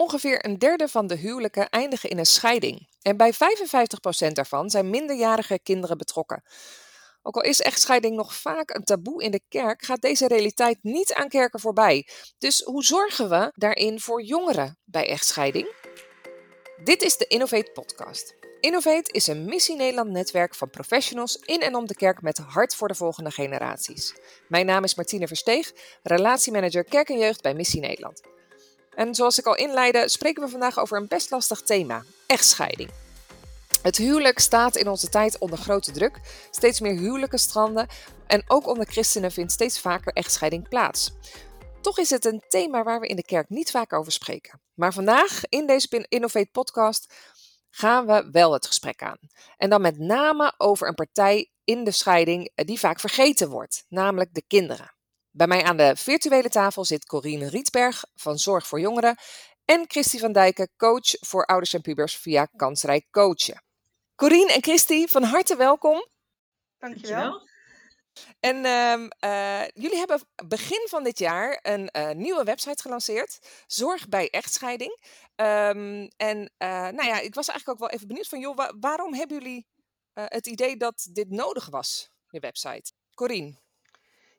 Ongeveer een derde van de huwelijken eindigen in een scheiding. En bij 55% daarvan zijn minderjarige kinderen betrokken. Ook al is echtscheiding nog vaak een taboe in de kerk, gaat deze realiteit niet aan kerken voorbij. Dus hoe zorgen we daarin voor jongeren bij echtscheiding? Dit is de Innovate Podcast. Innovate is een Missie Nederland netwerk van professionals in en om de kerk met hart voor de volgende generaties. Mijn naam is Martine Versteeg, relatiemanager Kerk en Jeugd bij Missie Nederland. En zoals ik al inleidde, spreken we vandaag over een best lastig thema: echtscheiding. Het huwelijk staat in onze tijd onder grote druk. Steeds meer huwelijken stranden en ook onder christenen vindt steeds vaker echtscheiding plaats. Toch is het een thema waar we in de kerk niet vaak over spreken. Maar vandaag in deze Innovate podcast gaan we wel het gesprek aan. En dan met name over een partij in de scheiding die vaak vergeten wordt, namelijk de kinderen. Bij mij aan de virtuele tafel zit Corine Rietberg van Zorg voor Jongeren en Christy van Dijken, coach voor ouders en pubers via Kansrijk Coachen. Corine en Christy, van harte welkom. Dankjewel. En uh, uh, jullie hebben begin van dit jaar een uh, nieuwe website gelanceerd, Zorg bij Echtscheiding. Um, en eh, nou ja, ik was eigenlijk ook wel even benieuwd van, joh, wa waarom hebben jullie het idee dat dit nodig was, je website? Corine.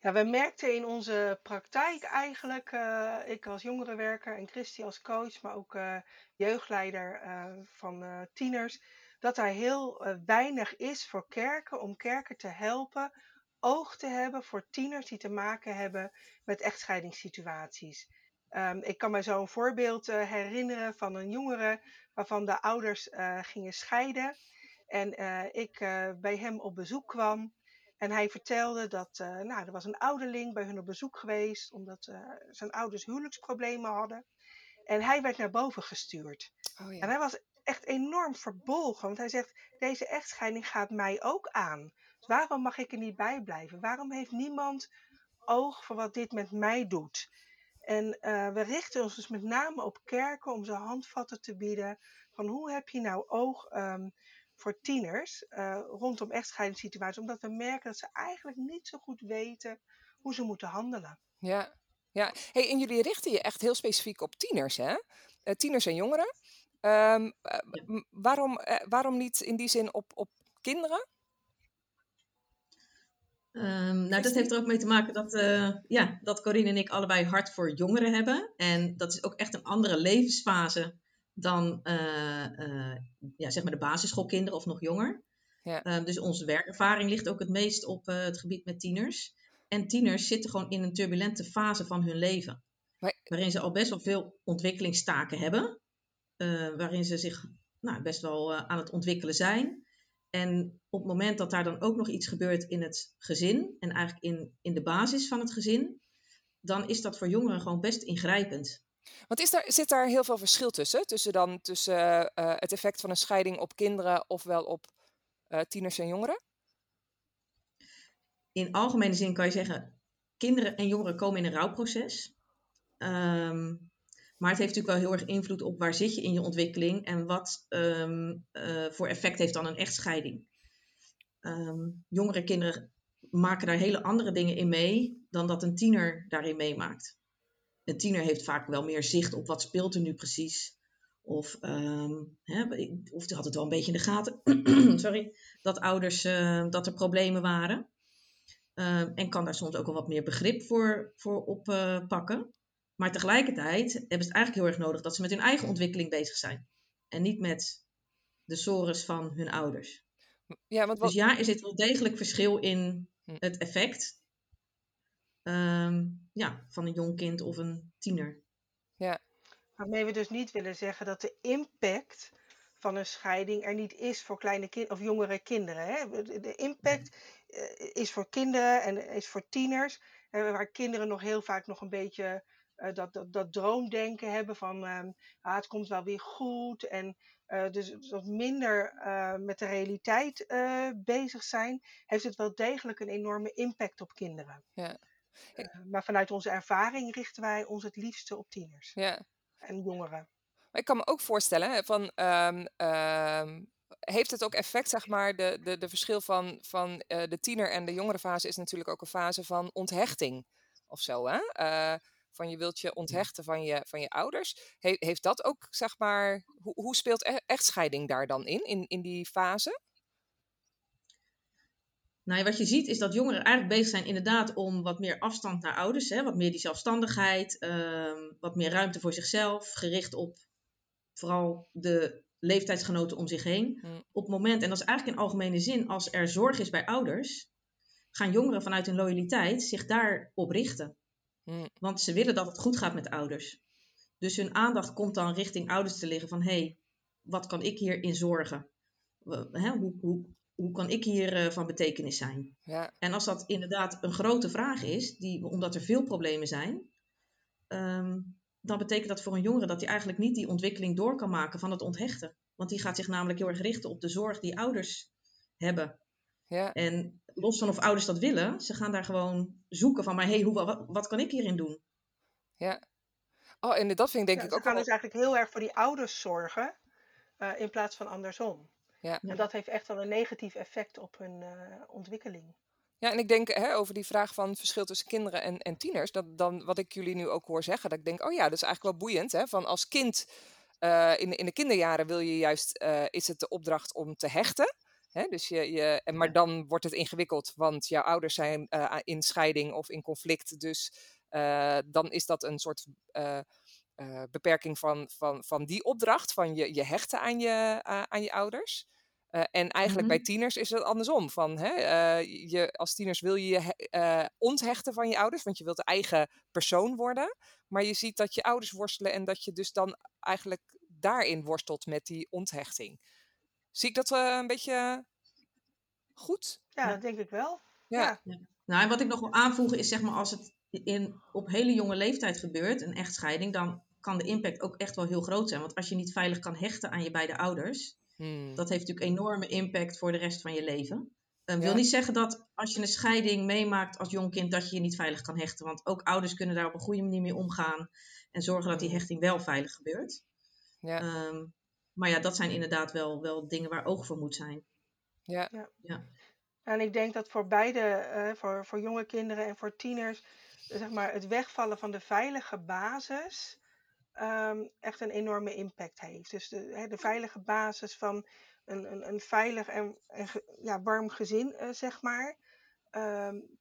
Ja, we merkten in onze praktijk eigenlijk, uh, ik als jongerenwerker en Christy als coach, maar ook uh, jeugdleider uh, van tieners, dat er heel weinig is voor kerken om kerken te helpen oog te hebben voor tieners die te maken hebben met echtscheidingssituaties. Um, ik kan me zo een voorbeeld herinneren van een jongere waarvan de ouders gingen scheiden en ik bij hem op bezoek kwam. En hij vertelde dat uh, nou, er was een ouderling bij hun op bezoek geweest, omdat uh, zijn ouders huwelijksproblemen hadden. En hij werd naar boven gestuurd. Oh, ja. En hij was echt enorm verbolgen, want hij zegt, deze echtscheiding gaat mij ook aan. Dus waarom mag ik er niet bij blijven? Waarom heeft niemand oog voor wat dit met mij doet? En uh, we richten ons dus met name op kerken om ze handvatten te bieden van hoe heb je nou oog um, voor tieners uh, rondom echtscheidingssituaties, omdat we merken dat ze eigenlijk niet zo goed weten hoe ze moeten handelen. Ja, ja. Hey, en jullie richten je echt heel specifiek op tieners, hè? Uh, tieners en jongeren. Um, uh, waarom, waarom niet in die zin op, op kinderen? Um, nou, dat heeft er ook mee te maken dat, ja, dat Corine en ik allebei hart voor jongeren hebben. En dat is ook echt een andere levensfase dan uh, uh, ja, zeg maar de basisschoolkinderen of nog jonger. Ja. Uh, dus onze werkervaring ligt ook het meest op het gebied met tieners. En tieners zitten gewoon in een turbulente fase van hun leven. Maar... Waarin ze al best wel veel ontwikkelingstaken hebben. waarin ze zich nou, best wel aan het ontwikkelen zijn. En op het moment dat daar dan ook nog iets gebeurt in het gezin, en eigenlijk in, in de basis van het gezin, dan is dat voor jongeren gewoon best ingrijpend. Want is daar, zit daar heel veel verschil tussen? Tussen, dan, tussen uh, het effect van een scheiding op kinderen ofwel op uh, tieners en jongeren? In algemene zin kan je zeggen, kinderen en jongeren komen in een rouwproces. Um, maar het heeft natuurlijk wel heel erg invloed op waar zit je in je ontwikkeling en wat um, uh, voor effect heeft dan een echtscheiding. Um, jongere kinderen maken daar hele andere dingen in mee dan dat een tiener daarin meemaakt een tiener heeft vaak wel meer zicht op wat speelt er nu precies. Of, um, hè, of had het wel een beetje in de gaten, sorry, dat ouders, uh, dat er problemen waren. Uh, en kan daar soms ook wel wat meer begrip voor, voor oppakken. Uh, maar tegelijkertijd hebben ze het eigenlijk heel erg nodig dat ze met hun eigen ontwikkeling bezig zijn. En niet met de sores van hun ouders. Ja, want wat... Dus ja, er zit wel degelijk verschil in hm. het effect um, ja, van een jong kind of een tiener. Ja. Waarmee we dus niet willen zeggen dat de impact van een scheiding er niet is voor kleine kind of jongere kinderen. Hè? De impact uh, is voor kinderen en is voor tieners. Uh, waar kinderen nog heel vaak nog een beetje uh, dat, dat, dat droomdenken hebben van um, ah, het komt wel weer goed. En dus wat minder met de realiteit bezig zijn, heeft het wel degelijk een enorme impact op kinderen. Ja. Uh, maar vanuit onze ervaring richten wij ons het liefste op tieners ja. en jongeren. Maar ik kan me ook voorstellen, van, um, um, heeft het ook effect, zeg maar, de, de, de verschil van, van uh, de tiener en de jongere fase is natuurlijk ook een fase van onthechting of zo. Hè? Uh, van je wilt je onthechten van je, van je ouders. heeft dat ook, zeg maar, hoe, hoe speelt e-, echtscheiding daar dan in, in, in die fase? Nou, wat je ziet is dat jongeren eigenlijk bezig zijn inderdaad om wat meer afstand naar ouders, hè, wat meer die zelfstandigheid, ehm, wat meer ruimte voor zichzelf, gericht op vooral de leeftijdsgenoten om zich heen. Mm. Op het moment, en dat is eigenlijk in algemene zin, als er zorg is bij ouders, gaan jongeren vanuit hun loyaliteit zich daarop richten. Mm. Want ze willen dat het goed gaat met ouders. Dus hun aandacht komt dan richting ouders te liggen van hé, hey, wat kan ik hierin zorgen? Hè, hoe, hoe, hoe kan ik hier uh, van betekenis zijn? Ja. En als dat inderdaad een grote vraag is, die, omdat er veel problemen zijn, ehm, dan betekent dat voor een jongere dat hij eigenlijk niet die ontwikkeling door kan maken van het onthechten. Want die gaat zich namelijk heel erg richten op de zorg die ouders hebben. Ja. En los van of ouders dat willen, ze gaan daar gewoon zoeken van, maar hey, hoe, wat, wat kan ik hierin doen? Ja. Oh, en dat vind ik denk ik ook. Ze gaan dus eigenlijk heel erg voor die ouders zorgen, uh, in plaats van andersom. Ja. En dat heeft echt wel een negatief effect op hun uh, ontwikkeling. Ja, en ik denk hè, over die vraag van verschil tussen kinderen en, en tieners, dat dan wat ik jullie nu ook hoor zeggen, dat ik denk, oh ja, dat is eigenlijk wel boeiend. Hè, van als kind uh, in, in de kinderjaren wil je juist, uh, is het de opdracht om te hechten. Hè, dus je, je, en, maar dan wordt het ingewikkeld, want jouw ouders zijn uh, in scheiding of in conflict. Dus dan is dat een soort beperking van, van, van die opdracht, van je, je hechten aan je, aan je ouders. Uh, en eigenlijk bij mhm. tieners is het andersom. Van, hè, uh, je, als tieners wil je je uh, onthechten van je ouders, want je wilt de eigen persoon worden. Maar je ziet dat je ouders worstelen en dat je dus dan eigenlijk daarin worstelt met die onthechting. Zie ik dat een beetje goed? Ja, dat denk ik wel. Ja. ja. Nou, en wat ik nog wil aanvoegen is, zeg maar, als het in, op hele jonge leeftijd gebeurt, een echtscheiding, dan kan de impact ook echt wel heel groot zijn. Want als je niet veilig kan hechten aan je beide ouders, Hmm. Dat heeft natuurlijk enorme impact voor de rest van je leven. Dat um, wil niet zeggen dat als je een scheiding meemaakt als jong kind, dat je je niet veilig kan hechten. Want ook ouders kunnen daar op een goede manier mee omgaan en zorgen dat die hmm. hechting wel veilig gebeurt. Ja. Um, maar ja, dat zijn inderdaad wel, wel dingen waar oog voor moet zijn. Ja. ja. ja. En ik denk dat voor beide, uh, voor, voor jonge kinderen en voor tieners, zeg maar, het wegvallen van de veilige basis Ehm, echt een enorme impact heeft. Dus de, de veilige basis van een, een, een veilig en, en ja, warm gezin, uh, zeg maar, um,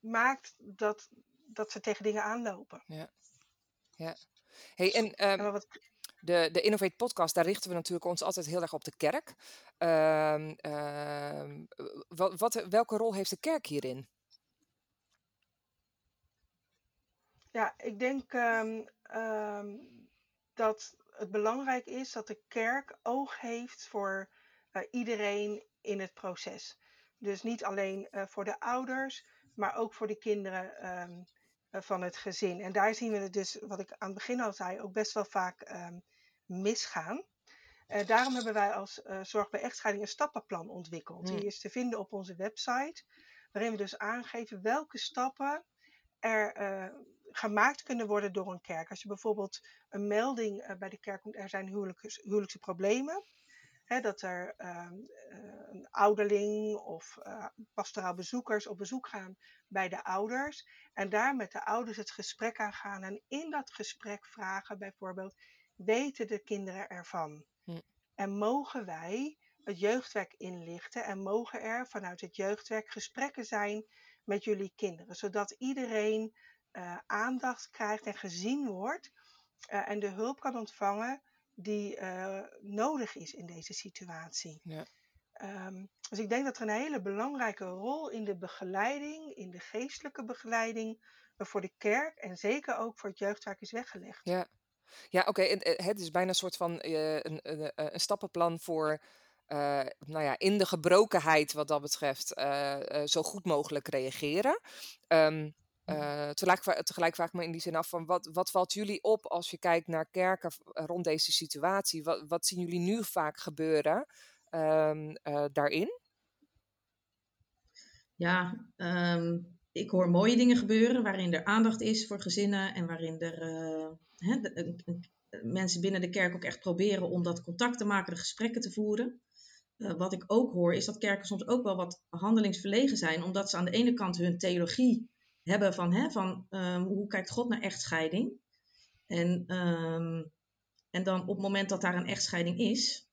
maakt dat, dat ze tegen dingen aanlopen. Ja. ja. Hey, en um, wat... de, de Innovate podcast, daar richten we natuurlijk ons altijd heel erg op de kerk. wat, wat, welke rol heeft de kerk hierin? Ja, ik denk um, um, dat het belangrijk is dat de kerk oog heeft voor uh, iedereen in het proces. Dus niet alleen uh, voor de ouders, maar ook voor de kinderen um, uh, van het gezin. En daar zien we het dus, wat ik aan het begin al zei, ook best wel vaak misgaan. daarom hebben wij als Zorg bij Echtscheiding een stappenplan ontwikkeld. Die is te vinden op onze website, waarin we dus aangeven welke stappen er gemaakt kunnen worden door een kerk. Als je bijvoorbeeld een melding uh, bij de kerk komt, er zijn huwelijks, huwelijkse problemen. Hè, dat er uh, een ouderling of uh, pastoraal bezoekers op bezoek gaan bij de ouders. En daar met de ouders het gesprek aan gaan. En in dat gesprek vragen bijvoorbeeld, weten de kinderen ervan? Hm. En mogen wij het jeugdwerk inlichten en mogen er vanuit het jeugdwerk gesprekken zijn met jullie kinderen, zodat iedereen uh, aandacht krijgt en gezien wordt uh, en de hulp kan ontvangen die uh, nodig is in deze situatie. Ja. Um, dus ik denk dat er een hele belangrijke rol in de begeleiding, in de geestelijke begeleiding voor de kerk en zeker ook voor het jeugdwerk is weggelegd. Ja, ja oké. Okay. Het is bijna een soort van een, een, een, stappenplan voor uh, nou ja, in de gebrokenheid wat dat betreft uh, uh, zo goed mogelijk reageren. Um, uh, tegelijk, tegelijk vraag ik me in die zin af van wat, wat valt jullie op als je kijkt naar kerken rond deze situatie? Wat, wat zien jullie nu vaak gebeuren um, uh, daarin? Ja, um, ik hoor mooie dingen gebeuren waarin er aandacht is voor gezinnen en waarin er uh, de, mensen binnen de kerk ook echt proberen om dat contact te maken, de gesprekken te voeren. wat ik ook hoor is dat kerken soms ook wel wat handelingsverlegen zijn, omdat ze aan de ene kant hun theologie hebben van, hè, van ehm, hoe kijkt God naar echtscheiding. En, ehm, en dan op het moment dat daar een echtscheiding is,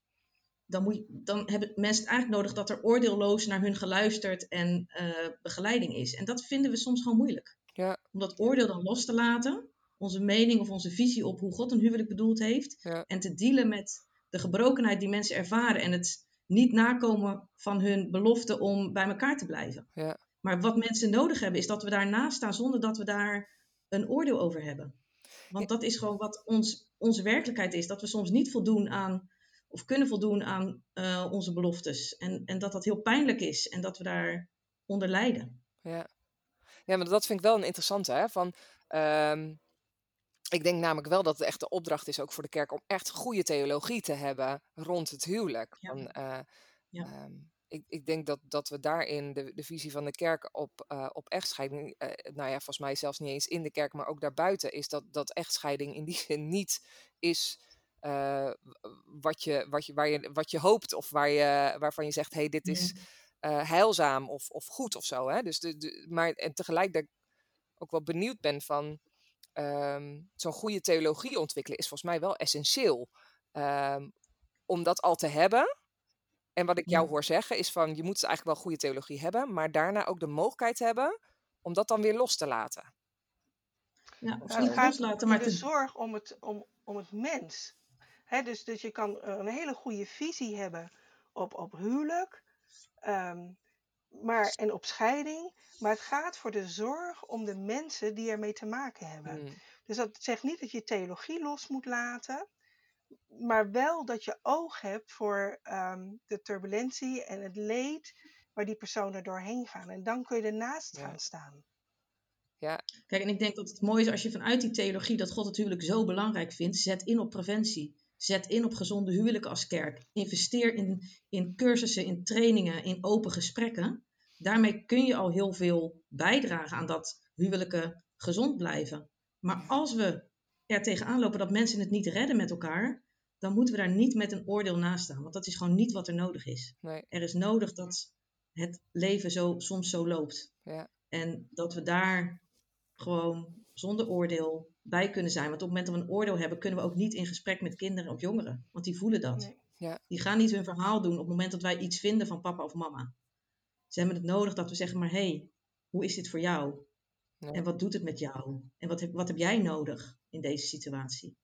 dan, moet je, dan hebben mensen het eigenlijk nodig dat er oordeelloos naar hun geluisterd en eh, begeleiding is. En dat vinden we soms gewoon moeilijk. Ja. Om dat oordeel dan los te laten, onze mening of onze visie op hoe God een huwelijk bedoeld heeft, Ja. en te dealen met de gebrokenheid die mensen ervaren en het niet nakomen van hun belofte om bij elkaar te blijven. Ja. Maar wat mensen nodig hebben, is dat we daarnaast staan zonder dat we daar een oordeel over hebben. Want dat is gewoon wat ons, onze werkelijkheid is. Dat we soms niet voldoen aan, of kunnen voldoen aan eh, onze beloftes. En, en dat dat heel pijnlijk is en dat we daar onder lijden. Ja. ja, maar dat vind ik wel een interessante. Hè? Van, ehm, ik denk namelijk wel dat het echt de opdracht is ook voor de kerk om echt goede theologie te hebben rond het huwelijk. Ja. Van, eh, Ja. ehm, ik, ik denk dat, dat we daarin de, de visie van de kerk op, eh, op echtscheiding, eh, nou ja, volgens mij zelfs niet eens in de kerk, maar ook daarbuiten, is dat, dat echtscheiding in die zin niet is eh, wat, je, wat, je, waar je, wat je hoopt of waar je, waarvan je zegt, hé, hey, dit is heilzaam of, of goed of zo. Hè? Dus de, de, maar en tegelijk dat ik ook wel benieuwd ben van ehm, zo'n goede theologie ontwikkelen is volgens mij wel essentieel. Ehm, om dat al te hebben. En wat ik jou hoor zeggen is van je moet dus eigenlijk wel goede theologie hebben, maar daarna ook de mogelijkheid hebben om dat dan weer los te laten. Ja, of Nou, niet het gaat loslaten, maar de zorg om het, om, om het mens. Hè, dus, dus je kan eh, een hele goede visie hebben op, op huwelijk ehm, maar, en op scheiding. Maar het gaat voor de zorg om de mensen die ermee te maken hebben. Mm, Dus dat zegt niet dat je theologie los moet laten. Maar wel dat je oog hebt voor ehm, de turbulentie en het leed waar die personen doorheen gaan. En dan kun je ernaast Ja. gaan staan. ja, Kijk, en ik denk dat het mooi is als je vanuit die theologie dat God het huwelijk zo belangrijk vindt, zet in op preventie. Zet in op gezonde huwelijken als kerk. Investeer in, in cursussen, in trainingen, in open gesprekken. Daarmee kun je al heel veel bijdragen aan dat huwelijken gezond blijven. Maar als we er tegenaan lopen dat mensen het niet redden met elkaar, dan moeten we daar niet met een oordeel naast staan. Want dat is gewoon niet wat er nodig is. nee, Er is nodig dat het leven zo, soms zo loopt. ja, En dat we daar gewoon zonder oordeel bij kunnen zijn. Want op het moment dat we een oordeel hebben, kunnen we ook niet in gesprek met kinderen of jongeren. Want die voelen dat. Nee. Die gaan niet hun verhaal doen op het moment dat wij iets vinden van papa of mama. Ze hebben het nodig dat we zeggen, maar hé, hey, hoe is dit voor jou? Ja. En wat doet het met jou? En wat heb, wat heb jij nodig in deze situatie?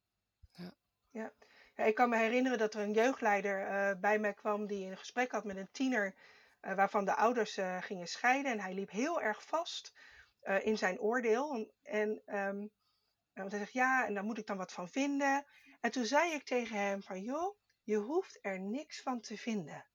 Ja, ik kan me herinneren dat er een jeugdleider eh, bij mij kwam die een gesprek had met een tiener eh, waarvan de ouders eh, gingen scheiden. En hij liep heel erg vast eh, in zijn oordeel. En, en ehm, want hij zegt ja, en daar moet ik dan wat van vinden. En toen zei ik tegen hem van joh, je hoeft er niks van te vinden.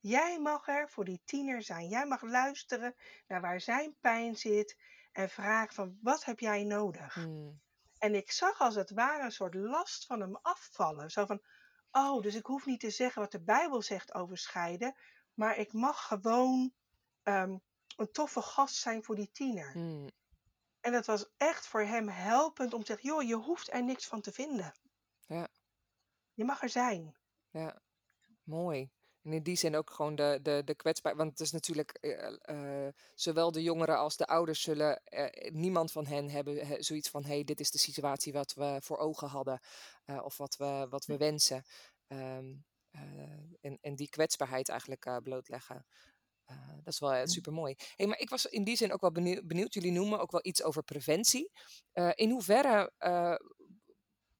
Jij mag er voor die tiener zijn. Jij mag luisteren naar waar zijn pijn zit en vragen van wat heb jij nodig? mm, En ik zag als het ware een soort last van hem afvallen. Zo van, oh, dus ik hoef niet te zeggen wat de Bijbel zegt over scheiden, maar ik mag gewoon ehm, een toffe gast zijn voor die tiener. mm. En dat was echt voor hem helpend om te zeggen, joh, je hoeft er niks van te vinden. Ja. Je mag er zijn. Ja, mooi. En in die zin ook gewoon de, de, de kwetsbaar. Want het is natuurlijk, eh, eh, zowel de jongeren als de ouders zullen, eh, niemand van hen hebben he- zoiets van, hey, dit is de situatie wat we voor ogen hadden. of wat we, wat we wensen. Ehm, eh, en, en die kwetsbaarheid eigenlijk blootleggen. Dat is wel super mooi. Hey, maar ik was in die zin ook wel benieuwd. benieuwd. Jullie noemen ook wel iets over preventie. In hoeverre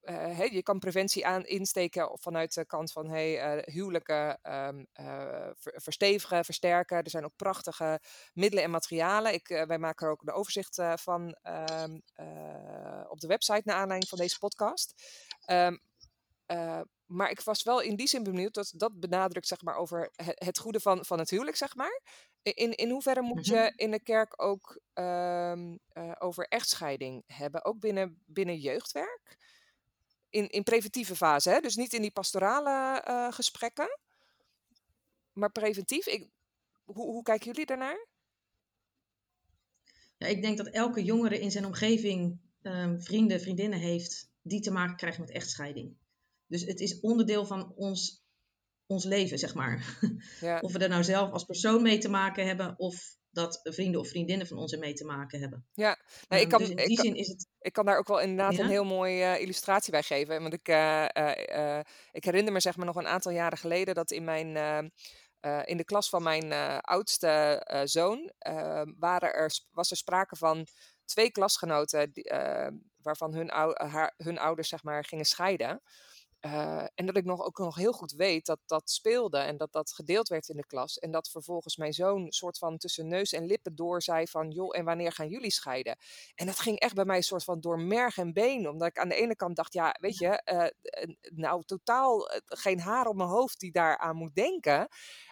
eh, je kan preventie aan insteken vanuit de kant van hey, eh, huwelijken ehm, eh, ver- verstevigen, versterken. Er zijn ook prachtige middelen en materialen. Ik, wij maken er ook een overzicht van ehm, eh, op de website naar aanleiding van deze podcast. Ehm, eh, maar ik was wel in die zin benieuwd dat dat benadrukt zeg maar, over het, goede van, van het huwelijk, zeg maar. In, in hoeverre moet Mhm. je in de kerk ook over echtscheiding hebben, ook binnen, binnen jeugdwerk? In, in preventieve fase, hè? dus niet in die pastorale eh, gesprekken, maar preventief. Ik, hoe, hoe kijken jullie daarnaar? Ja, ik denk dat elke jongere in zijn omgeving ehm, vrienden, vriendinnen heeft die te maken krijgen met echtscheiding. Dus het is onderdeel van ons, ons leven, zeg maar. Ja, Of we er nou zelf als persoon mee te maken hebben of dat vrienden of vriendinnen van ons ermee te maken hebben. Ja, nou, ik Ehm, kan, dus in ik die kan, zin is het. ik kan daar ook wel inderdaad een heel mooie illustratie bij geven. Want ik, eh, eh, eh, ik herinner me zeg maar nog een aantal jaren geleden dat in mijn... eh, eh, in de klas van mijn eh, oudste eh, zoon eh, waren er, was er sprake van twee klasgenoten die, eh, waarvan hun, ou- haar, hun ouders zeg maar, gingen scheiden. Eh, en dat ik nog, ook nog heel goed weet dat dat speelde en dat dat gedeeld werd in de klas. En dat vervolgens mijn zoon soort van tussen neus en lippen door zei van... joh, en wanneer gaan jullie scheiden? En dat ging echt bij mij een soort van door merg en been. Omdat ik aan de ene kant dacht, ja, weet je... eh, nou, totaal eh, geen haar op mijn hoofd die daaraan moet denken.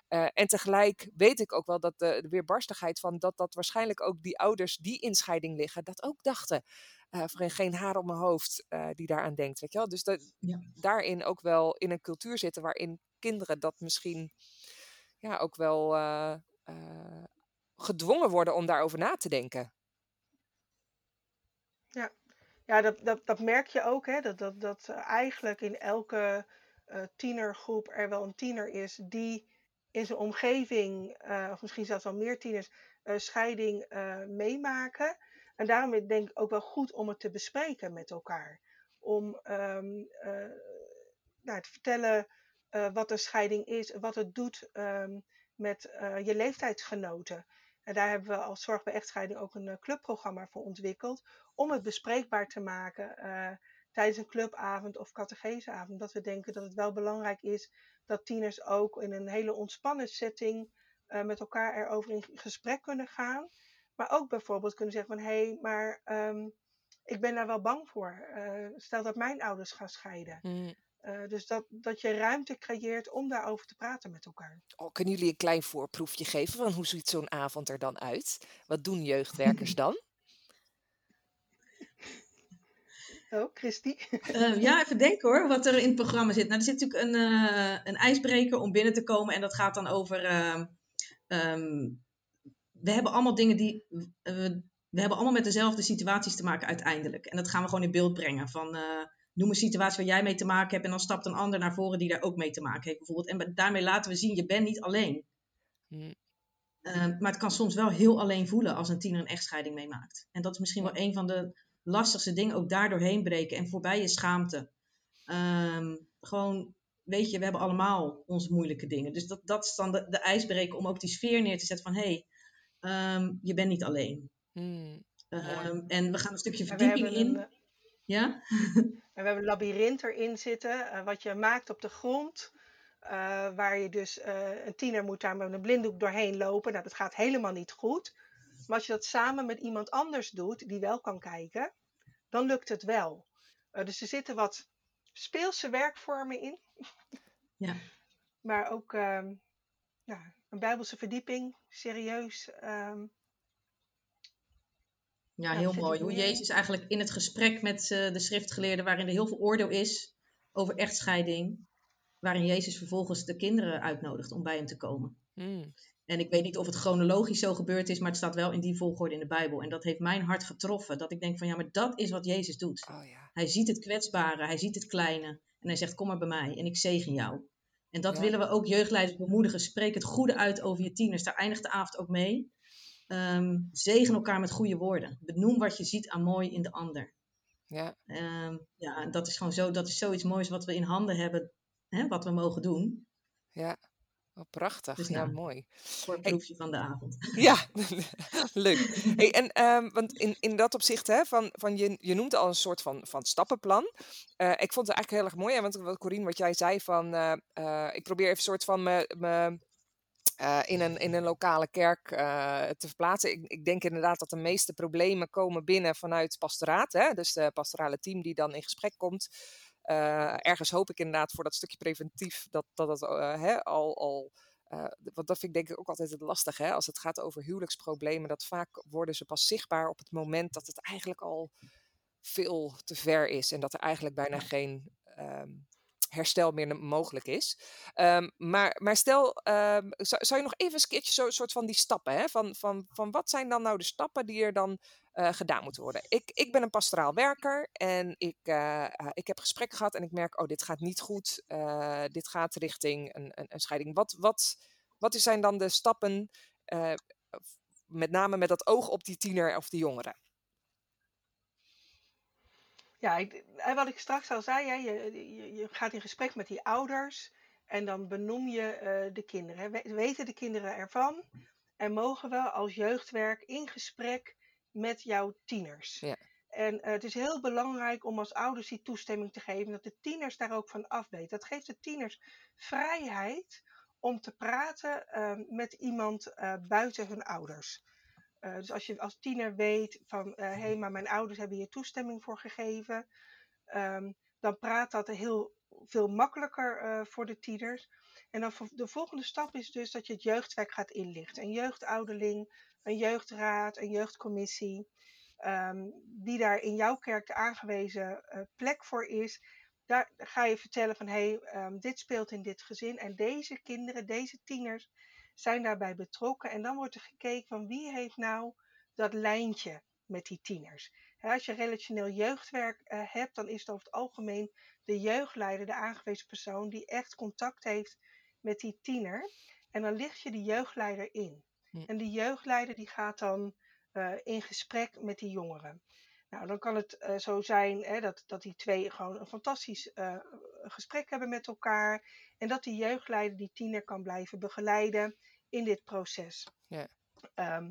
En tegelijk weet ik ook wel dat de, de weerbarstigheid van... dat dat waarschijnlijk ook die ouders die in scheiding liggen... dat ook dachten. Eh, voor geen haar op mijn hoofd eh, die daaraan denkt, weet je wel. Dus dat, Ja. daarin ook wel in een cultuur zitten waarin kinderen dat misschien ja, ook wel eh, gedwongen worden om daarover na te denken. Ja, ja dat, dat, dat merk je ook, hè? Dat, dat, dat eigenlijk in elke tienergroep er wel een tiener is die in zijn omgeving, of misschien zelfs wel meer tieners, scheiding meemaken. En daarom denk ik ook wel goed om het te bespreken met elkaar. Om ehm, eh, nou, te vertellen eh, wat een scheiding is, wat het doet ehm, met eh, je leeftijdsgenoten. En daar hebben we als Zorg bij Echtscheiding ook een clubprogramma voor ontwikkeld. Om het bespreekbaar te maken tijdens een clubavond of catecheseavond. Dat we denken dat het wel belangrijk is dat tieners ook in een hele ontspannen setting met elkaar erover in gesprek kunnen gaan. Maar ook bijvoorbeeld kunnen zeggen van hé, hey, maar ehm, ik ben daar wel bang voor. Eh, stel dat mijn ouders gaan scheiden. Mm. Uh, dus dat, dat je ruimte creëert om daarover te praten met elkaar. Oh, kunnen jullie een klein voorproefje geven van hoe ziet zo'n avond er dan uit? Wat doen jeugdwerkers dan? Oh, Christy? Uh, ja, even denken hoor, wat er in het programma zit. Nou, er zit natuurlijk een, uh, een ijsbreker om binnen te komen. En dat gaat dan over... Uh, um, we hebben allemaal dingen die... we hebben allemaal met dezelfde situaties te maken uiteindelijk. En dat gaan we gewoon in beeld brengen. Van, uh, noem een situatie waar jij mee te maken hebt. En dan stapt een ander naar voren die daar ook mee te maken heeft bijvoorbeeld. En daarmee laten we zien, je bent niet alleen. Hmm. Uh, maar het kan soms wel heel alleen voelen als een tiener een echtscheiding meemaakt. En dat is misschien wel een van de lastigste dingen. Ook daar doorheen breken en voorbij je schaamte. Um, gewoon, weet je, we hebben allemaal onze moeilijke dingen. Dus dat, dat is dan de, de ijsbreker om ook die sfeer neer te zetten van... hé, hey, um, je bent niet alleen. Hmm. Um, en we gaan een stukje verdieping in. Een, ja? en we hebben een labyrint erin zitten, uh, wat je maakt op de grond. Uh, waar je dus, uh, een tiener moet daar met een blinddoek doorheen lopen. Nou, dat gaat helemaal niet goed. Maar als je dat samen met iemand anders doet, die wel kan kijken, dan lukt het wel. dus er zitten wat speelse werkvormen in. Ja. Maar ook um, nou, een bijbelse verdieping, serieus. Um, ja, heel mooi. Hoe Jezus eigenlijk in het gesprek met uh, de schriftgeleerden, waarin er heel veel oordeel is over echtscheiding, waarin Jezus vervolgens de kinderen uitnodigt om bij hem te komen. Mm. En ik weet niet of het chronologisch zo gebeurd is, maar het staat wel in die volgorde in de Bijbel. En dat heeft mijn hart getroffen. Dat ik denk van ja, maar dat is wat Jezus doet. Oh, ja. Hij ziet het kwetsbare, hij ziet het kleine. En hij zegt, kom maar bij mij en ik zegen jou. En dat Ja. willen we ook jeugdleiders bemoedigen. Spreek het goede uit over je tieners. Daar eindigt de avond ook mee. Ehm, zegen elkaar met goede woorden. Benoem wat je ziet aan mooi in de ander. Ja. Ehm, ja, en dat is gewoon zo, dat is zoiets moois wat we in handen hebben, hè, wat we mogen doen. ja. Oh, prachtig. Dus ja, nou. mooi. Voor het proefje van de avond. Ja, leuk. Hey, en um, want in, in dat opzicht, hè, van, van je, je noemt al een soort van, van stappenplan. Uh, ik vond het eigenlijk heel erg mooi, hè, want wat Corine, wat jij zei van, uh, uh, ik probeer even een soort van me, me uh, in, een, in een lokale kerk uh, te verplaatsen. Ik, ik, denk inderdaad dat de meeste problemen komen binnen vanuit pastoraat. Hè? Dus de pastorale team die dan in gesprek komt. Uh, ergens hoop ik inderdaad voor dat stukje preventief dat dat, dat hè, al... al want dat vind ik denk ik ook altijd het lastige. Hè? Als het gaat over huwelijksproblemen, dat vaak worden ze pas zichtbaar op het moment dat het eigenlijk al veel te ver is. En dat er eigenlijk bijna geen um, herstel meer mogelijk is. Um, maar, maar stel, um, zou, zou, je nog even een keertje zo'n soort van die stappen, hè? Van, van, van wat zijn dan nou de stappen die er dan uh, gedaan moeten worden? Ik, ik ben een pastoraal werker en ik, uh, ik heb gesprekken gehad en ik merk, oh, dit gaat niet goed. Dit gaat richting een, een, een scheiding. Wat, wat, wat zijn dan de stappen met name met dat oog op die tiener of die jongere. Ja, ik, en wat ik straks al zei, hè, je, je, je gaat in gesprek met die ouders en dan benoem je eh, de kinderen. We- Weten de kinderen ervan? En mogen we als jeugdwerk in gesprek met jouw tieners? Ja. En eh, het is heel belangrijk om als ouders die toestemming te geven, dat de tieners daar ook van afweten. Dat geeft de tieners vrijheid om te praten eh, met iemand eh, buiten hun ouders. Eh, dus als je als tiener weet van, hé, hey, maar mijn ouders hebben hier toestemming voor gegeven, ehm, dan praat dat heel veel makkelijker eh, voor de tieners. En dan de volgende stap is dus dat je het jeugdwerk gaat inlichten. Een jeugdouderling, een jeugdraad, een jeugdcommissie, ehm, die daar in jouw kerk de aangewezen eh, plek voor is. Daar ga je vertellen van, hé, hey, ehm, dit speelt in dit gezin en deze kinderen, deze tieners zijn daarbij betrokken. En dan wordt er gekeken van wie heeft nou dat lijntje met die tieners. Als je relationeel jeugdwerk eh, hebt, dan is het over het algemeen de jeugdleider, de aangewezen persoon, die echt contact heeft met die tiener. En dan licht je die jeugdleider in. En die jeugdleider die gaat dan eh, in gesprek met die jongeren. Nou, dan kan het eh, zo zijn hè, dat, dat die twee gewoon een fantastisch eh, gesprek hebben met elkaar. En dat die jeugdleider die tiener kan blijven begeleiden in dit proces. Ja. Ehm,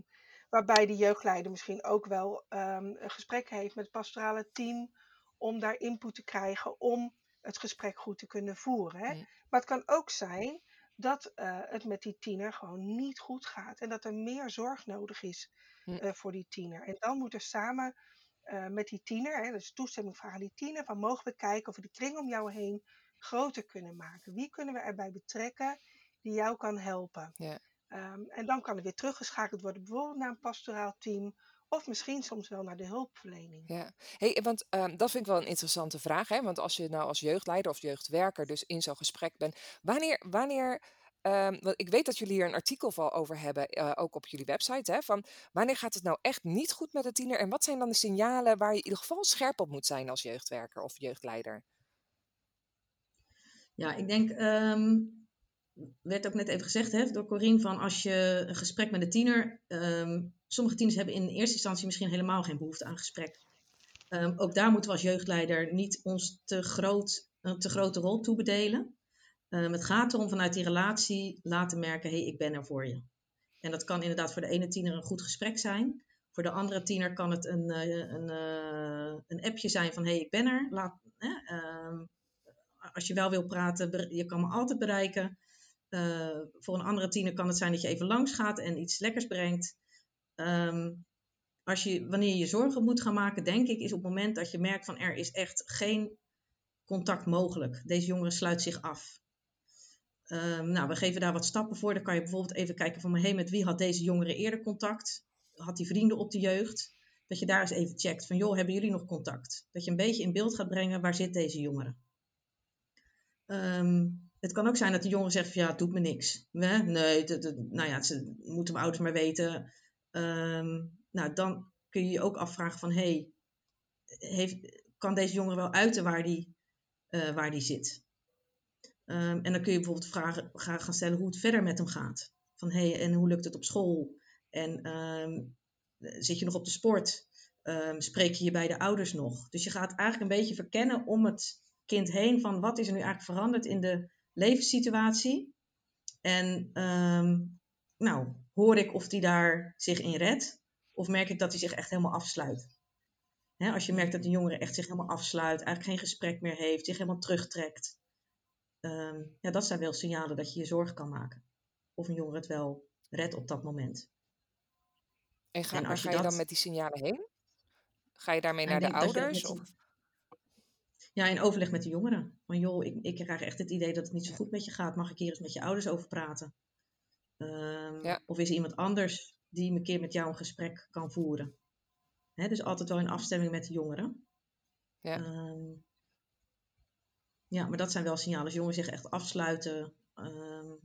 waarbij de jeugdleider misschien ook wel ehm, een gesprek heeft met het pastorale team om daar input te krijgen om het gesprek goed te kunnen voeren. Hè? Maar het kan ook zijn dat eh, het met die tiener gewoon niet goed gaat en dat er meer zorg nodig is voor die tiener. En dan moet er samen eh, met die tiener, hè, dus toestemming vragen aan die tiener, van mogen we kijken of we de kring om jou heen groter kunnen maken. Wie kunnen we erbij betrekken die jou kan helpen? Ja. Ehm, en dan kan er weer teruggeschakeld worden, bijvoorbeeld naar een pastoraal team. Of misschien soms wel naar de hulpverlening. Ja, hey, want ehm, dat vind ik wel een interessante vraag. Hè? Want als je nou als jeugdleider of jeugdwerker dus in zo'n gesprek bent, wanneer, wanneer ehm, ik weet dat jullie hier een artikel van over hebben, eh, ook op jullie website, hè, van wanneer gaat het nou echt niet goed met de tiener en wat zijn dan de signalen waar je in ieder geval scherp op moet zijn als jeugdwerker of jeugdleider? Ja, ik denk, ehm werd ook net even gezegd door Corine, van als je een gesprek met een tiener, ehm, sommige tieners hebben in eerste instantie misschien helemaal geen behoefte aan gesprek. Ook daar moeten we als jeugdleider niet ons te, groot, een te grote rol toebedelen. Ehm, het gaat erom vanuit die relatie laten merken, hé, hey, ik ben er voor je. En dat kan inderdaad voor de ene tiener een goed gesprek zijn. Voor de andere tiener kan het een, eh, een, eh, een appje zijn van, hé, hey, ik ben er. Laat, hè, ehm, als je wel wil praten, je kan me altijd bereiken. Uh, voor een andere tiener kan het zijn dat je even langs gaat en iets lekkers brengt. Um, als je, wanneer je zorgen moet gaan maken, denk ik, is op het moment dat je merkt van er is echt geen contact mogelijk. Deze jongere sluit zich af. Um, nou, we geven daar wat stappen voor. Dan kan je bijvoorbeeld even kijken van, hey, met wie had deze jongere eerder contact? Had hij vrienden op de jeugd? Dat je daar eens even checkt van, joh, hebben jullie nog contact? Dat je een beetje in beeld gaat brengen, waar zit deze jongere? Um, het kan ook zijn dat de jongen zegt van ja, het doet me niks. Nee, nee nou ja, ze moeten mijn ouders maar weten. Um, nou, dan kun je je ook afvragen van hey, heeft, kan deze jongen wel uiten waar die, uh, waar die zit? Um, en dan kun je bijvoorbeeld vragen gaan, stellen hoe het verder met hem gaat. Van hey, en hoe lukt het op school? En um, zit je nog op de sport? spreek je je bij de ouders nog? Dus je gaat eigenlijk een beetje verkennen om het kind heen van wat is er nu eigenlijk veranderd in de levenssituatie. En nou, hoor ik of die daar zich in redt, of merk ik dat hij zich echt helemaal afsluit. Als je merkt dat de jongere echt zich helemaal afsluit, eigenlijk geen gesprek meer heeft, zich helemaal terugtrekt. Um, ja, dat zijn wel signalen dat je je zorgen kan maken. Of een jongere het wel redt op dat moment. En ga, en waar ga je, je dat... dan met die signalen heen? Ga je daarmee naar de ouders? Je, of... Ja, in overleg met de jongeren. Van joh, ik, ik krijg echt het idee dat het niet zo goed met je gaat. Mag ik hier eens met je ouders over praten? Um, ja. Of is er iemand anders die een keer met jou een gesprek kan voeren? Hè, dus altijd wel in afstemming met de jongeren. Ja. Um, ja, maar dat zijn wel signalen. Als jongeren zich echt afsluiten. Um,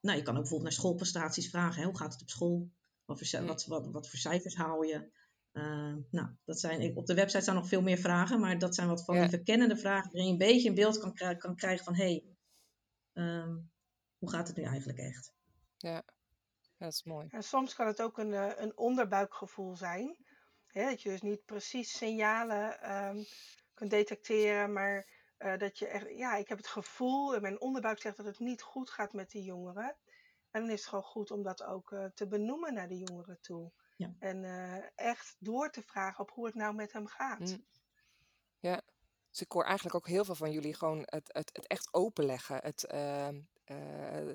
nou, je kan ook bijvoorbeeld naar schoolprestaties vragen. Hè? Hoe gaat het op school? Wat voor, wat, wat, wat voor cijfers haal je? Uh, nou, dat zijn, op de website staan nog veel meer vragen, maar dat zijn wat van Ja. die verkennende vragen waarin je een beetje een beeld kan, kan krijgen van hé, hey, um, hoe gaat het nu eigenlijk echt? Ja. dat is mooi. En soms kan het ook een, eh, een onderbuikgevoel zijn. Hè, dat je dus niet precies signalen ehm, kunt detecteren, maar eh, dat je echt, ja, ik heb het gevoel, en mijn onderbuik zegt dat het niet goed gaat met die jongeren. En dan is het gewoon goed om dat ook eh, te benoemen naar de jongeren toe. Ja. En eh, echt door te vragen op hoe het nou met hem gaat. Mm. Ja, dus ik hoor eigenlijk ook heel veel van jullie gewoon het, het, het echt openleggen. Het, ehm, eh,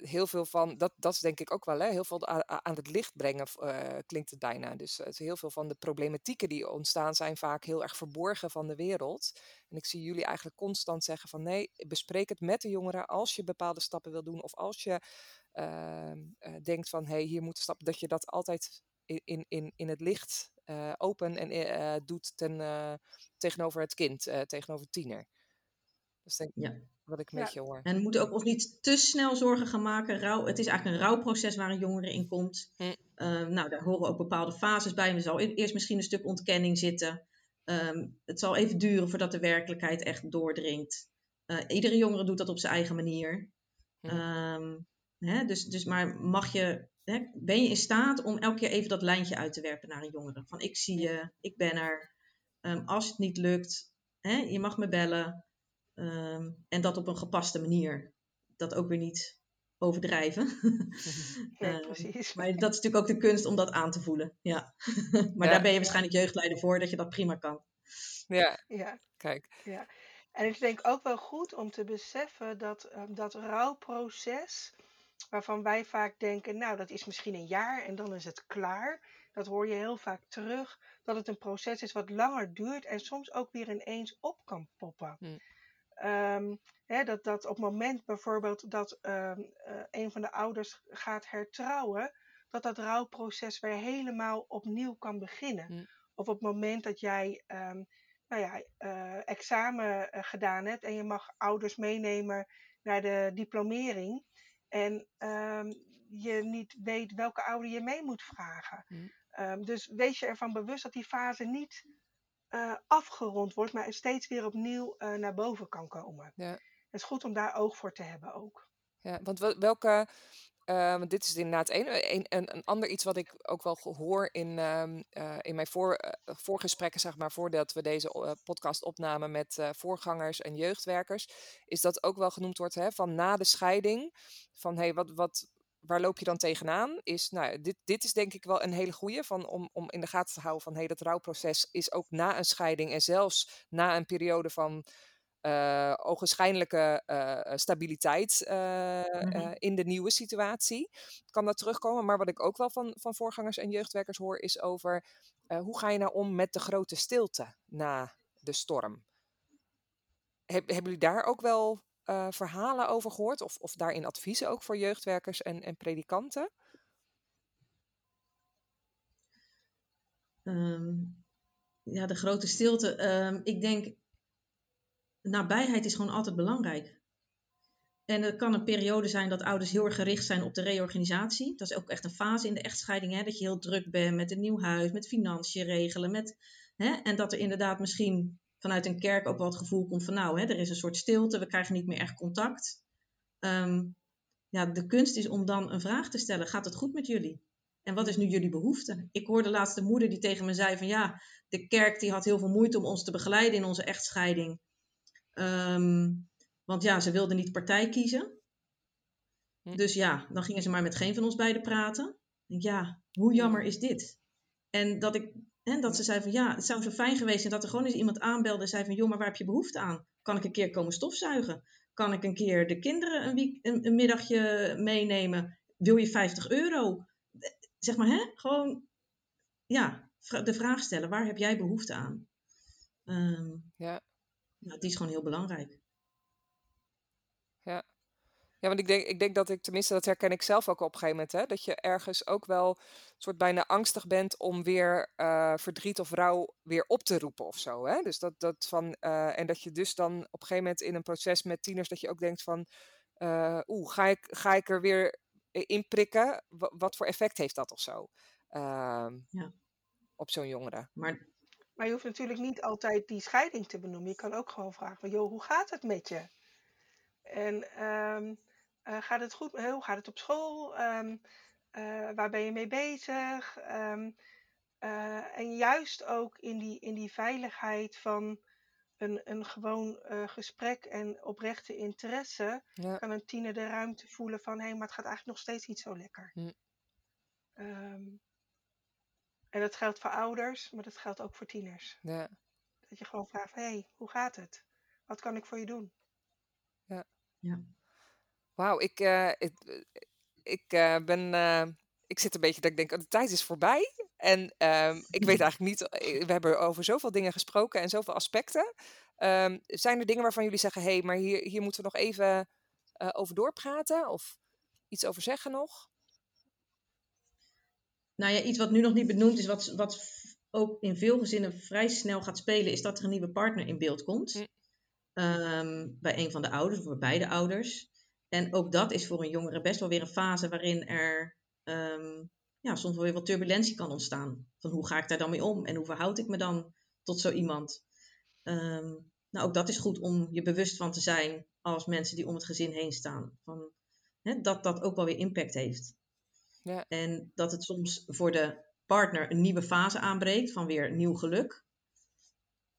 heel veel van, dat, dat is denk ik ook wel, hè, heel veel aan het licht brengen eh, klinkt het bijna. Dus eh, heel veel van de problematieken die ontstaan zijn vaak heel erg verborgen van de wereld. En ik zie jullie eigenlijk constant zeggen van nee, bespreek het met de jongeren als je bepaalde stappen wil doen. Of als je ehm, eh, denkt van hé, hey, hier moeten stappen, dat je dat altijd in, in, in, het licht open en doet ten, tegenover het kind, tegenover tiener. Is denk Ja. Wat ik Ja. met je hoor. En we moeten ook ons niet te snel zorgen gaan maken. Rouw, het is eigenlijk een rouwproces waar een jongere in komt. Hm. Eh, nou, daar horen ook bepaalde fases bij. Er zal e- eerst misschien een stuk ontkenning zitten. Ehm, het zal even duren voordat de werkelijkheid echt doordringt. Eh, iedere jongere doet dat op zijn eigen manier. Hm. Ehm, hè, dus, dus maar mag je, hè, ben je in staat om elke keer even dat lijntje uit te werpen naar een jongere? Van ik zie je, ik ben er. Ehm, als het niet lukt, hè, je mag me bellen. Ehm, en dat op een gepaste manier. Dat ook weer niet overdrijven. Nee, Ehm, precies. maar dat is natuurlijk ook de kunst om dat aan te voelen. Ja. maar Ja. daar ben je waarschijnlijk jeugdleider voor, dat je dat prima kan. Ja, Ja. kijk. Ja, en ik denk ook wel goed om te beseffen dat ehm, dat rouwproces, waarvan wij vaak denken, nou dat is misschien een jaar en dan is het klaar. Dat hoor je heel vaak terug, dat het een proces is wat langer duurt en soms ook weer ineens op kan poppen. Hm. Ehm, hè, dat, dat op het moment bijvoorbeeld dat ehm, eh, een van de ouders gaat hertrouwen, dat dat rouwproces weer helemaal opnieuw kan beginnen. Hm. Of op het moment dat jij ehm, nou ja, eh, examen eh, gedaan hebt en je mag ouders meenemen naar de diplomering en je niet weet welke ouder je mee moet vragen. Ehm, dus wees je ervan bewust dat die fase niet eh, afgerond wordt, maar steeds weer opnieuw eh, naar boven kan komen. Ja. Het is goed om daar oog voor te hebben ook. Ja, want wel- welke, eh, want dit is inderdaad een, een, een, ander iets wat ik ook wel hoor in, ehm, eh, in mijn voor, voorgesprekken, zeg maar, voordat we deze podcast opnamen met voorgangers en jeugdwerkers, is dat ook wel genoemd wordt hè, van na de scheiding, van hey, wat, wat, waar loop je dan tegenaan? Is, nou, dit, dit is denk ik wel een hele goeie van, om, om in de gaten te houden van hey, dat rouwproces is ook na een scheiding en zelfs na een periode van eh ogenschijnlijke eh, stabiliteit eh, Mhm. eh, in de nieuwe situatie. Kan dat terugkomen? Maar wat ik ook wel van, van voorgangers en jeugdwerkers hoor, is over hoe ga je nou om met de grote stilte na de storm? Heb, hebben jullie daar ook wel eh, verhalen over gehoord? Of, of daarin adviezen ook voor jeugdwerkers en, en predikanten? Ehm, ja, de grote stilte. Ehm, ik denk, nabijheid is gewoon altijd belangrijk. En het kan een periode zijn dat ouders heel erg gericht zijn op de reorganisatie. Dat is ook echt een fase in de echtscheiding, hè, dat je heel druk bent met een nieuw huis, met financiën regelen. Met, hè, en dat er inderdaad misschien vanuit een kerk ook wel het gevoel komt van nou, hè, er is een soort stilte, we krijgen niet meer echt contact. Ehm, ja, de kunst is om dan een vraag te stellen, gaat het goed met jullie? En wat is nu jullie behoefte? Ik hoorde laatst de moeder die tegen me zei van ja, de kerk die had heel veel moeite om ons te begeleiden in onze echtscheiding. Ehm, want ja, ze wilden niet partij kiezen. Dus ja, dan gingen ze maar met geen van ons beiden praten. Ja, hoe jammer is dit? En dat, ik, en dat ze zei van ja, het zou zo fijn geweest zijn dat er gewoon eens iemand aanbelde en zei van joh, maar waar heb je behoefte aan? Kan ik een keer komen stofzuigen? Kan ik een keer de kinderen een, week, een, een middagje meenemen? Wil je 50 euro? Zeg maar, hè? Gewoon, ja, de vraag stellen, waar heb jij behoefte aan? Ehm, Ja. nou, die is gewoon heel belangrijk. Ja. Want ik denk, ik denk dat ik, tenminste, dat herken ik zelf ook op een gegeven moment, hè, dat je ergens ook wel een soort bijna angstig bent om weer eh, verdriet of rouw weer op te roepen of zo. Hè? Dus dat, dat van, eh, en dat je dus dan op een gegeven moment in een proces met tieners, dat je ook denkt van, eh, oeh, ga ik, ga ik er weer in prikken? Wa- Wat voor effect heeft dat of zo? Ehm, Ja. Op zo'n jongere. Maar Maar je hoeft natuurlijk niet altijd die scheiding te benoemen. Je kan ook gewoon vragen van, joh, hoe gaat het met je? En ehm, Eh, gaat het goed? Hoe gaat het op school? Ehm, eh, waar ben je mee bezig? Ehm, eh, en juist ook in die, in die veiligheid van een, een gewoon gesprek en oprechte interesse, Ja. kan een tiener de ruimte voelen van hé, maar het gaat eigenlijk nog steeds niet zo lekker. Hm. Ehm, en dat geldt voor ouders, maar dat geldt ook voor tieners. Ja. Dat je gewoon vraagt: hé, hey, hoe gaat het? Wat kan ik voor je doen? Wauw, ik, eh, ik, ik eh, ben. eh, ik zit een beetje dat ik denk, oh, de tijd is voorbij. En ehm, ik weet eigenlijk niet. eh, We hebben over zoveel dingen gesproken en zoveel aspecten. Ehm, zijn er dingen waarvan jullie zeggen: hé, hey, maar hier, hier moeten we nog even eh, over doorpraten? Of iets over zeggen nog? Nou ja, iets wat nu nog niet benoemd is, wat, wat ook in veel gezinnen vrij snel gaat spelen, is dat er een nieuwe partner in beeld komt. Hm. Ehm, bij een van de ouders, of bij beide ouders. En ook dat is voor een jongere best wel weer een fase waarin er ehm, ja, soms wel weer wat turbulentie kan ontstaan. Van hoe ga ik daar dan mee om en hoe verhoud ik me dan tot zo iemand? Ehm, nou, ook dat is goed om je bewust van te zijn als mensen die om het gezin heen staan. Van, hè, dat dat ook wel weer impact heeft. Ja. En dat het soms voor de partner een nieuwe fase aanbreekt van weer nieuw geluk.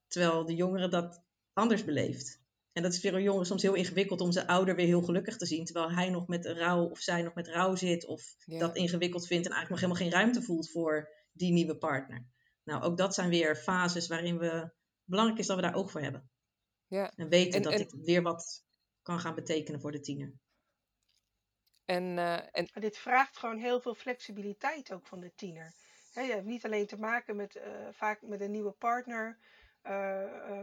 Terwijl de jongere dat anders beleeft. En dat is voor een jongere soms heel ingewikkeld om zijn ouder weer heel gelukkig te zien. Terwijl hij nog met rouw of zij nog met rouw zit. Of Ja. dat ingewikkeld vindt en eigenlijk nog helemaal geen ruimte voelt voor die nieuwe partner. Nou, ook dat zijn weer fases waarin we belangrijk is dat we daar oog voor hebben. Ja. En weten En- dat en- dit weer wat kan gaan betekenen voor de tiener. En, eh, en Maar dit vraagt gewoon heel veel flexibiliteit ook van de tiener. Hè, je hebt niet alleen te maken met eh, vaak met een nieuwe partner,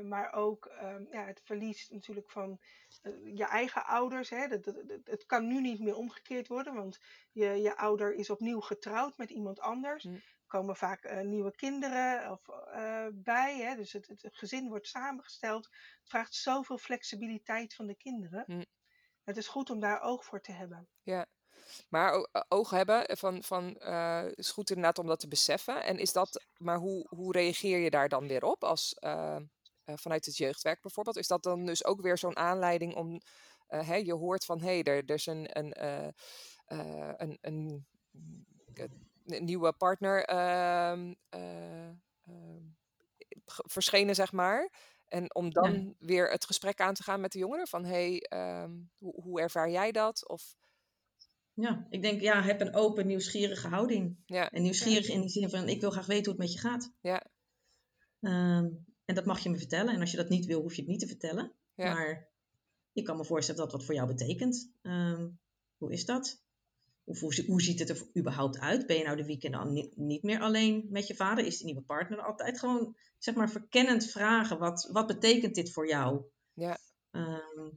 maar ook ehm, ja, het verlies natuurlijk van eh, je eigen ouders. Hè. Dat, dat- dat- het kan nu niet meer omgekeerd worden, want je, je ouder is opnieuw getrouwd met iemand anders. Er komen vaak eh, nieuwe kinderen of, eh, bij, hè. dus het, het gezin wordt samengesteld. Het vraagt zoveel flexibiliteit van de kinderen. Hm. Het is goed om daar oog voor te hebben. Maar o- eh, oog hebben van, van eh, is goed inderdaad om dat te beseffen. En is dat, maar hoe, hoe reageer je daar dan weer op als eh, eh, vanuit het jeugdwerk bijvoorbeeld? Is dat dan dus ook weer zo'n aanleiding om, eh, hè, je hoort van hé, hey, er, er is een, een, eh, eh, een, een, een nieuwe partner ehm, eh, ehm, verschenen, zeg maar. En om dan weer het gesprek aan te gaan met de jongeren van hé, hey, ehm, hoe, hoe ervaar jij dat? Of Ja, ik denk, ja, heb een open, nieuwsgierige houding. ja, En nieuwsgierig in die zin van, ik wil graag weten hoe het met je gaat. ja, Ehm, en dat mag je me vertellen. En als je dat niet wil, hoef je het niet te vertellen. Ja. Maar ik kan me voorstellen dat wat voor jou betekent. Ehm, hoe is dat? Of hoe, hoe ziet het er überhaupt uit? Ben je nou de weekend dan niet, niet meer alleen met je vader? Is die nieuwe partner er altijd? Gewoon, zeg maar, verkennend vragen. Wat, wat betekent dit voor jou? Ja. Ehm,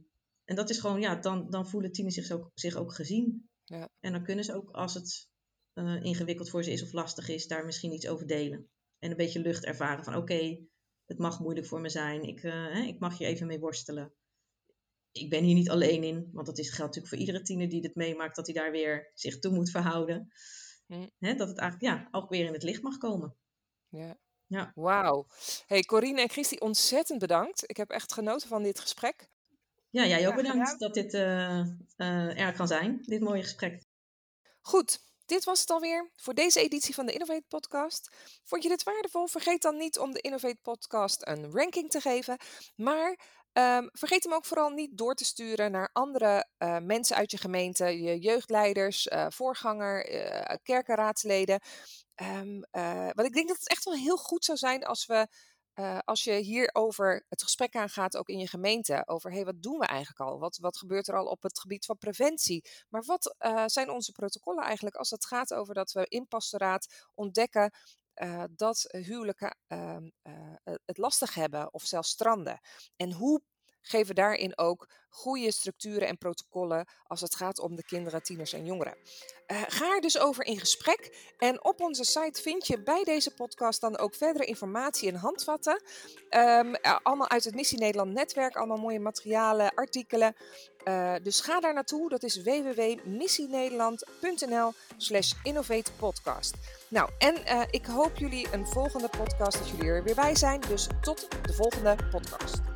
en dat is gewoon, ja, dan, dan voelen tieners zich ook, zich ook gezien. Ja. En dan kunnen ze ook, als het eh, ingewikkeld voor ze is of lastig is, daar misschien iets over delen. En een beetje lucht ervaren van, oké, het mag moeilijk voor me zijn. Ik, eh, ik mag hier even mee worstelen. Ik ben hier niet alleen in, want dat is, geldt natuurlijk voor iedere tiener die dit meemaakt, dat hij daar weer zich toe moet verhouden. Hm. Hè, dat het eigenlijk ja, ook weer in het licht mag komen. Ja. Ja. Wauw. Hey, Corine en Christy, ontzettend bedankt. Ik heb echt genoten van dit gesprek. Ja, jij ook bedankt gedaan. dat dit eh, eh, er kan zijn, dit mooie gesprek. Goed, dit was het alweer voor deze editie van de Innovate Podcast. Vond je dit waardevol? Vergeet dan niet om de Innovate Podcast een ranking te geven. Maar ehm, vergeet hem ook vooral niet door te sturen naar andere eh, mensen uit je gemeente, je jeugdleiders, eh, voorganger, eh kerkenraadsleden. Ehm, eh, want ik denk dat het echt wel heel goed zou zijn als we. Eh, als je hierover het gesprek aangaat, ook in je gemeente, over hey, wat doen we eigenlijk al? Wat, wat gebeurt er al op het gebied van preventie? Maar wat eh, zijn onze protocollen eigenlijk als het gaat over dat we in pastoraat ontdekken eh, dat huwelijken ehm, eh, het lastig hebben of zelfs stranden? En hoe geven daarin ook goede structuren en protocollen als het gaat om de kinderen, tieners en jongeren? Eh, ga er dus over in gesprek. En op onze site vind je bij deze podcast dan ook verdere informatie en handvatten. Ehm, eh, allemaal uit het Missie Nederland netwerk, allemaal mooie materialen, artikelen. Eh, dus ga daar naartoe. Dat is www.missienederland.nl slash innovatepodcast. Nou, en ik hoop jullie een volgende podcast dat jullie er weer bij zijn. Dus tot de volgende podcast.